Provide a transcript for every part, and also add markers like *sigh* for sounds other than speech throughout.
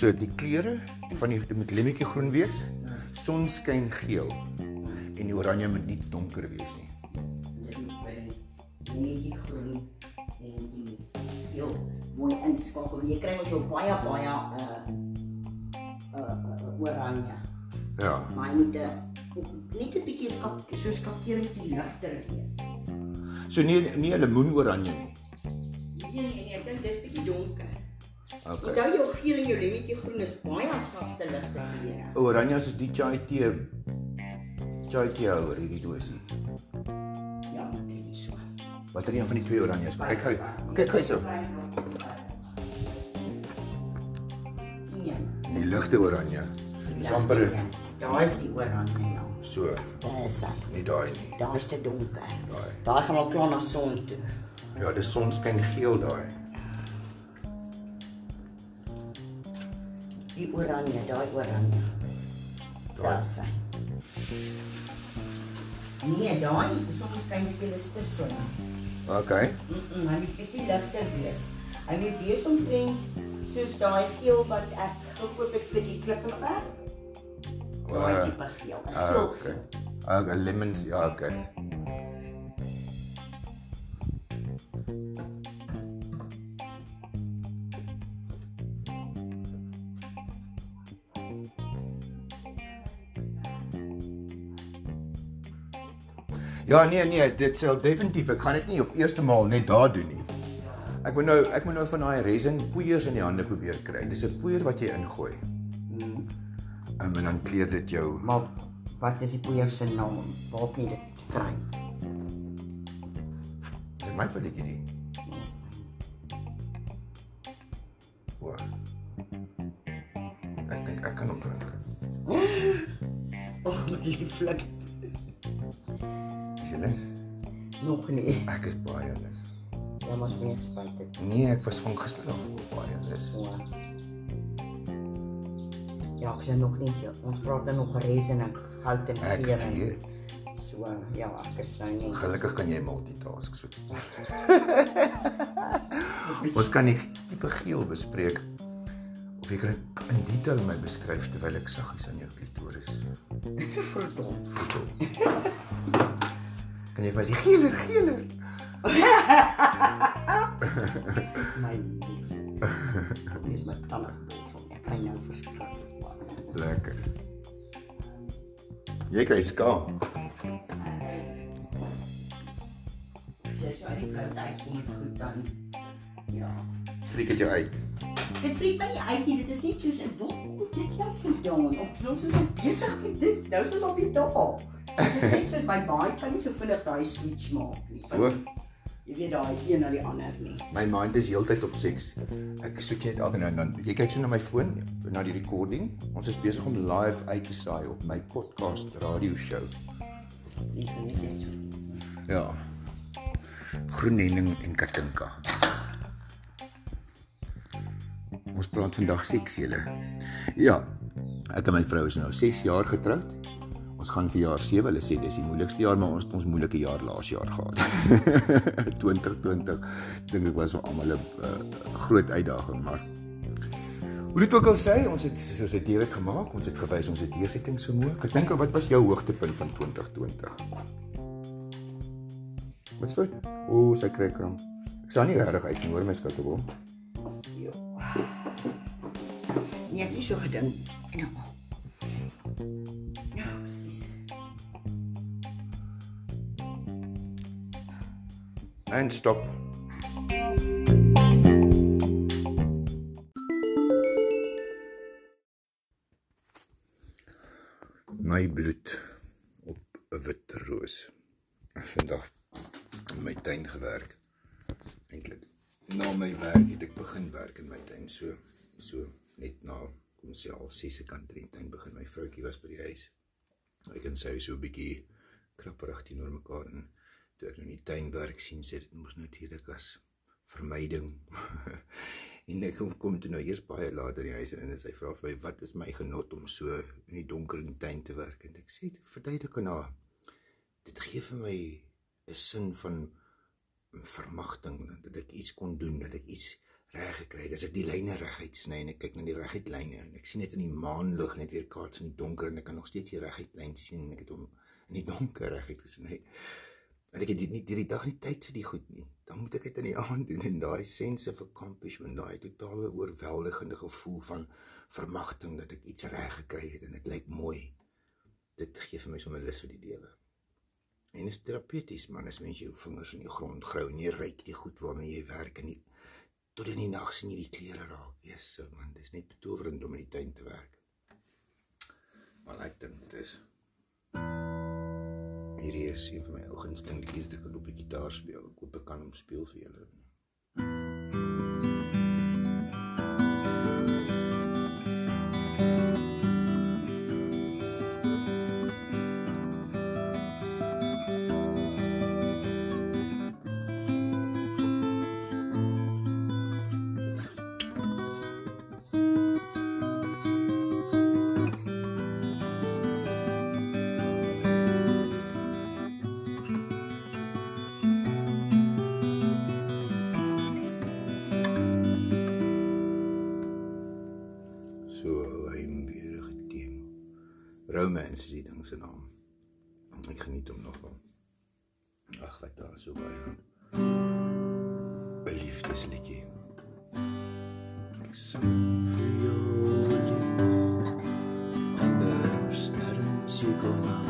So die kleure van die met lemmetjie groen wees, sonskyn geel en die oranje moet nie donker wees nie. Moet netjie groen en die heel mooi inskakel. Jy kry mos jou baie baie uh uh, uh oranje. Ja. Maar hy moet uh, net 'n bietjie skak so skakering die ligter wees. So nie nie 'n lemoenoranje nie. Nee nee, ek dink dis bietjie donker. Okay. Onthou jou geel en jou lemmetjie groen is baie sagte ligte kleure. Oranje is die chai tee chai tee houer hierdie dosie. Ja, ek dink so. Watter een van die twee oranjes? Kyk gou. Kyk gou so. sien jy? Die ligte oranje. Dis amper Daar is die oranje ja. So, Dis hy. nie daai nie. Daar is te donker. Daai. Daai gaan al klaar na son toe. Ja, dis sonskyn geel daai. Die oranje, daai oranje. Daar is hy. Nee, daai soms kan jy dit te son. Okay. Mm, -mm hy moet bietjie ligter wees. Hy moet wees omtrent soos daai geel wat ek gekoop het vir die klippe ver. Daai Uh, tipe geel. Geel okay. geel. Okay, lemons, ja, okay. Ja, nee nee, dit sal definitief. Ek gaan dit nie op eerste maal net daar doen nie. Ek moet nou ek moet nou van daai resin poeiers in die hande probeer kry. Dis 'n poeier wat jy ingooi. En dan kleur dit jou Maar wat is die poeier se naam? Waar kan jy dit kry? Dis my pilletjie nie. O. Ek dink ek kan hom drink. Oh, lieflik. Jy lus? Nog nie. Ek is baie lus. Ja, maar meer spyt dit. Nee, ek was van gister af baie lus. So. Ja, ek sê nog nie. Ons praat dan nog resin en goud en Ek geur. weet. So, ja, ek is nou nie. Gelukkig kan jy multitask so. *laughs* Ons kan die tipe geel bespreek. Of jy kan dit in detail my beskryf terwyl ek saggies aan jou klitoris Verdom. voetel. Kan jy vir my sê geeler, geeler? *laughs* My lief. Dis my tande Jy kry skaam. Sy sê hy kan dit nie goed dan. Ja. Friek dit jou uit. Dit vriend my nie uit nie. Dit is net soos 'n kom dit nou vandaan? Of soos is ons besig met dit. Nou soos al die dag. Dit is net soos my baie kan nie so vinnig daai switch maak nie. O, Jy weet daai een na die ander nie. my mind is heeltyd op seks. Ek switch net elke nou en dan. Jy kyk so na my foon, na die recording. Ons is besig om live uit te saai op my podcast radio show. Dis nie net so. Ja. Groenending en Katinka. Ons praat vandag seks julle. Ja. Ek en my vrou is nou 6 jaar getroud. Ons gaan vir jaar 7. Hulle sê dis die moeilikste jaar, maar ons het ons moeilike jaar laas jaar gehad. *laughs* 2020 dink ek was vir almal 'n uh, groot uitdaging, maar Hoe dit ook al sê, ons het soos dit dit gemaak, ons het gewys ons het deursettingsvermoë. Ek dink wat was jou hoogtepunt van 2020? Wat's fout? O, sy kry kram. Ek sal nie regtig uit nie, hoor my skattebom. Ja. Nee, ek het nie so gedink. Nou. En stop. My bloed op 'n wit roos. Vandag in my tuin gewerk. Eintlik na my werk het ek begin werk in my tuin so so net na kom sê half 6 se kant in die tuin begin my vroutjie was by die huis. Ek kan sê so 'n bietjie krapperig teenoor mekaar en toe ek nou in die tuin werk sien sê dit moes natuurlik as vermyding. *laughs* en ek kom, kom toe nou eers baie later in die huis in en sy vra vir my wat is my genot om so in die donker in die tuin te werk en ek sê verduidelik aan haar dit gee vir my 'n sin van vermagting dat ek iets kon doen, dat ek iets reg gekry het. As ek die lyne reguit sny en ek kyk na die reguit lyne en ek sien dit in die maanlig net weer kaats in die donker en ek kan nog steeds die reguit lyn sien en ek het hom in die donker reguit gesny. En ek het nie hierdie dag nie tyd vir die goed nie. Dan moet ek dit in die *laughs* aand doen en daai sense of accomplishment, daai totale oorweldigende gevoel van vermagting dat ek iets reg gekry het en dit lyk mooi. Dit gee vir my sommer lus vir die lewe. En is terapeuties man as mens jou vingers in die grond grou en jy ryk die goed waarmee jy werk en nie tot in die nag sien jy die kleure raak. Yes, so man, dis net betowerend om in die tuin te werk. Maar ek dink dit is Hierdie is een van my ou gunsteling liedjies ek op die gitaar speel. Ek hoop ek kan hom speel vir julle. Romance is die ding se naam. Ek geniet hom nog wel. Ag, wat daar so baie. 'n Liefdesliedjie. Ek sing vir jou. Onder sterren sekel na.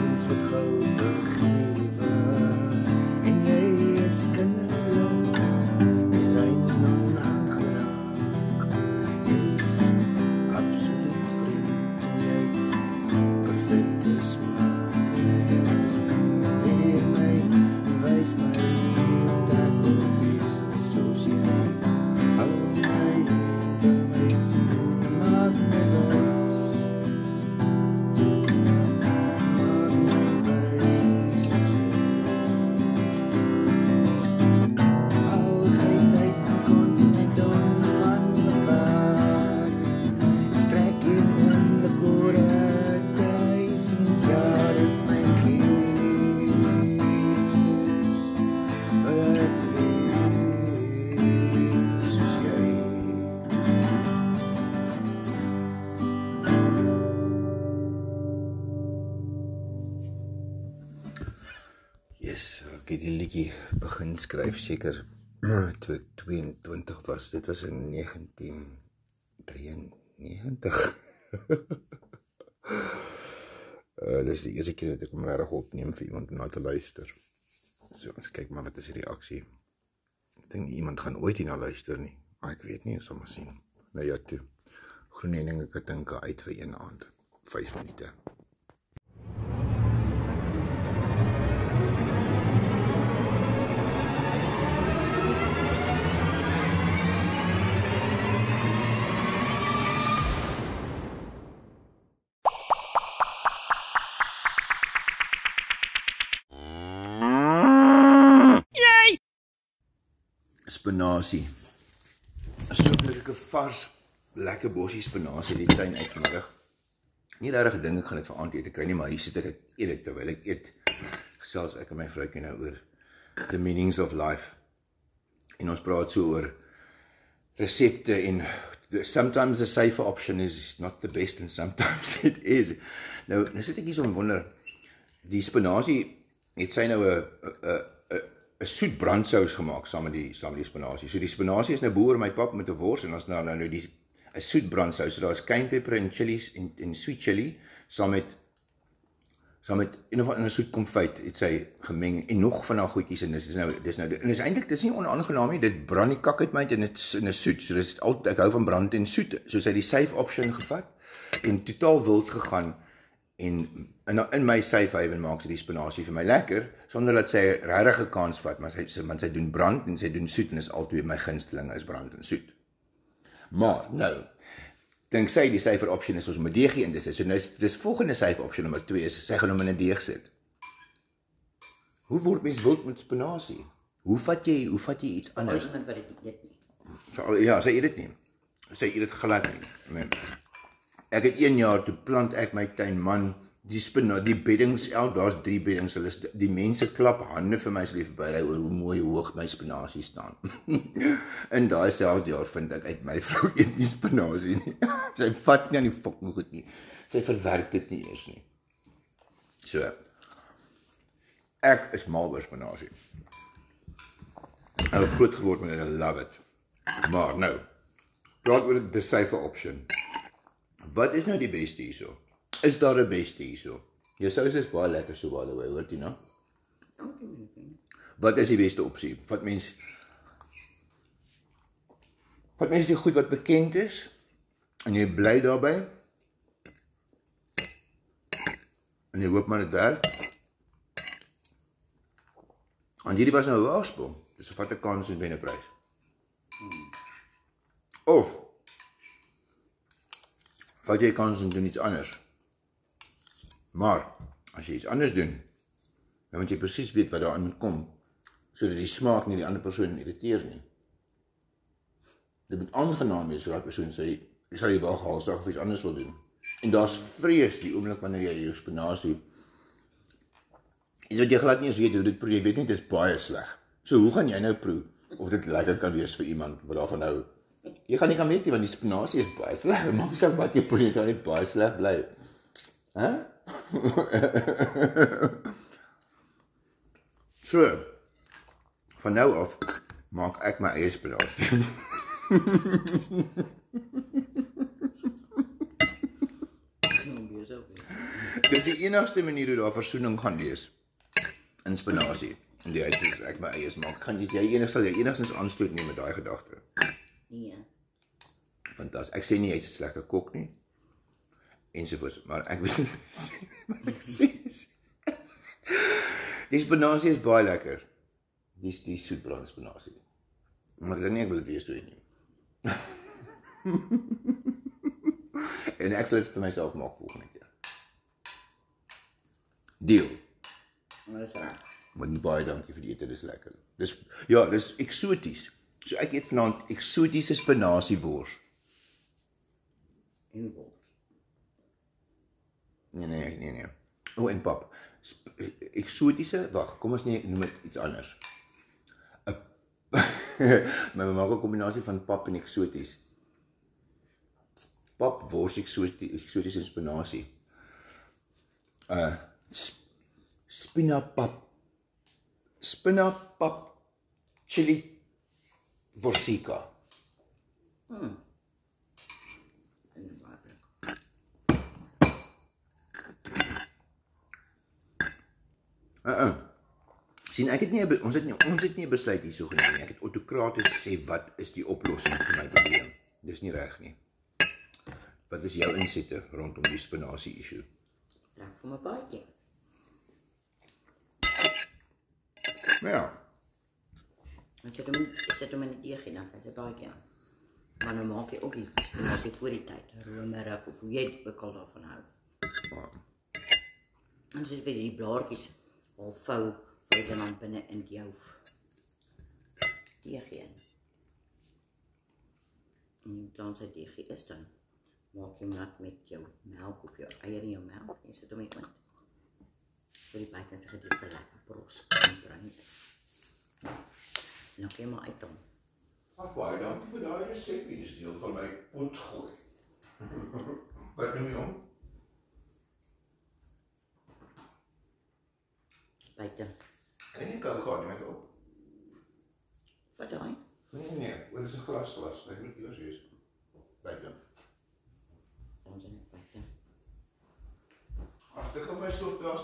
het grote skryf seker *clears throat* 22 was. Dit was in 1993 uh, *laughs* dis die eerste keer dat ek hom reg opneem vir iemand om na te luister. So ons kyk maar wat is die reaksie. Ek dink iemand gaan ooit hierna luister nie maar ek weet nie ons sal maar sien. Nou ja toe. Groen en ek dink uit vir een aand. 5 minute spinasie. Ek 'n vars lekker bossie spinasie in die tuin uit vanmiddag. Nie regtig gedink ek gaan dit vir aand eet kry nie, maar hier sit ek eet dit terwyl ek eet. Gesels ek en my vroukie nou oor the meanings of life. En ons praat so oor resepte en sometimes the safer option is not the best and sometimes *laughs* it is. Nou, nou sit ek hier so en wonder die spinasie het sy nou 'n 'n 'n 'n soet brandsous gemaak saam met die saam met die spinasie. So die spinasie is nou boer my pap met 'n wors en ons nou nou die 'n soet brandsous. So daar's kynpeper en chillies en en sweet chili saam met saam met een of ander soet konfyt het sy gemeng en nog van daai goedjies en dis is nou dis nou en is eintlik dis nie onaangenaam nie dit brand die kak uit my en dit is in 'n soet so dis al ek hou van brand en soet so sy die safe option gevat en totaal wild gegaan en in in my safe haven maak sy die spinasie vir my lekker sonder dat sy regtig 'n kans vat maar sy sy want sy doen brand en sy doen soet en is altyd my gunsteling is brand en soet maar nou dink sy die syfer option is ons moet deeg in dis so nou is dis volgende syfer option nommer 2 is sy gaan hom in 'n deeg sit. Hoe word mens wild met spinasie? Hoe vat jy hoe vat jy iets anders? Iemand wat dit eet nie. So, ja, sy eet dit nie. Sy eet dit glad nie. Nee. Ek het 1 jaar toe plant ek my tuin man die spina die beddings el daar's 3 beddings hulle die mense klap hande vir my as hulle verby ry oor hoe mooi hoog my spinasie staan. *laughs* in daai selfde jaar vind ek uit my vrou *laughs* eet nie spinasie nie. *laughs* sy vat nie aan die fucking goed nie. Sy verwerk dit nie eers nie. So. Ek is mal oor spinasie. Ek het groot geword met I love it. Maar nou, praat oor die safer option. Wat is nou die beste hierso? Is daar 'n beste hierso? Jou sous is baie lekker so by the way, hoor jy nou? Wat is die beste opsie? Wat mens Wat mens die goed wat bekend is en jy bly daarbey? En jy hoop maar dit werk. En hierdie was nou 'n waarspo. Dis 'n vat 'n kans en wen 'n prys. Of vat jy kans en doen iets anders. Maar as jy iets anders doen, dan moet jy presies weet wat daarin moet kom sodat die smaak nie die ander persoon irriteer nie. Dit moet aangenaam wees vir daai persoon sê sal jy wel gehaalsdag of iets anders wil doen. En daar's vrees die oomblik wanneer jy jou spinasie Is dit jy glad nie eens weet hoe dit proe, jy weet nie dit is baie sleg. So hoe gaan jy nou proe of dit lekker kan wees vir iemand wat daarvan hou? Jy gaan nie kan weet nie want die spinasie is baie sleg. Maak saak wat jy dit gaan net baie sleg bly. Hæ? *laughs* so. Van nou af maak ek my eie spinasie. Dis die enigste manier hoe daar versoening gaan wees in spinasie. En die huis is ek my eie maak. Kan jy jy enigste sal jy enigstens aanstoot neem met daai gedagte? Nee. Fantasties. Ek sê nie jy's 'n slegte kok nie. Ensovoorts, maar ek weet *laughs* maar ek sê Die spinasie is baie lekker. Dis die soetbrand spinasie. Maar ek dink nie ek wil dit weer so hê nie. *laughs* en ek sal dit vir myself maak volgende keer. Deal. Maar dis reg. Maar baie dankie vir die ete, dis lekker. Dis ja, dis eksoties. So ek eet vanaand eksotiese spinasiewors. En wors. Nee nee nee nee. O en pap. Sp eksotiese, wag, kom ons nee, noem dit iets anders. 'n *laughs* My ma maak 'n kombinasie van pap en eksoties. Pap, wors, eksoties, eksotiese spinasie. Uh sp spinapap. Spinapap chili worsika. Hmm. En water. Uh uh. sien ek het nie ons het nie ons het nie besluit hierso geneem nie. Ek het autokraties gesê wat is die oplossing vir my probleem. Dis nie reg nie. Wat is jou insette rondom die spinasie issue? Trek vir my paadjie. Ja. Want sit hom sit hom in die deeg en dan gaan dit paadjie aan. Maar nou maak jy ook nie as dit voor die tyd romerig of hoe jy ook al daarvan hou. En soos vir die blaartjies al vou vou dit dan binne in jou deeg in. En dan sy deeg is dan maak jy nat met jou melk of jou eier in jou melk en sit hom in oond. Vir die buitenste gedeelte lekker bros en bruin is. En dan kan jy maar uit hom. Ag baie dankie vir daai resep. Dit is deel van my potgooi. *laughs* Wat noem jy hom? Buite. Kan jy gou gaan met op? Wat daai? Nee nee, wat is 'n glas glas? Ek moet eers wees. Buite. Ons is buite. Ag, dit kan my stop daar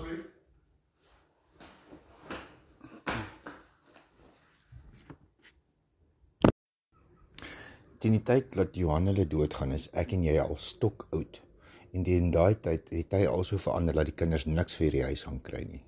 Teen die tyd dat Johan hulle doodgaan is ek en jy al stok oud. En teen daai tyd het hy also verander dat die kinders niks vir die huis gaan kry nie.